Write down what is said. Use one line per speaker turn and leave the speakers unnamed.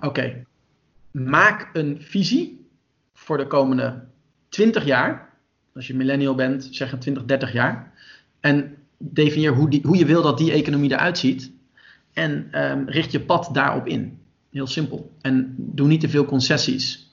Oké, maak een visie voor de komende 20 jaar. Als je millennial bent, zeg een 20, 30 jaar. En definieer hoe, die, hoe je wil dat die economie eruit ziet. En ehm, richt je pad daarop in. Heel simpel. En doe niet te veel concessies.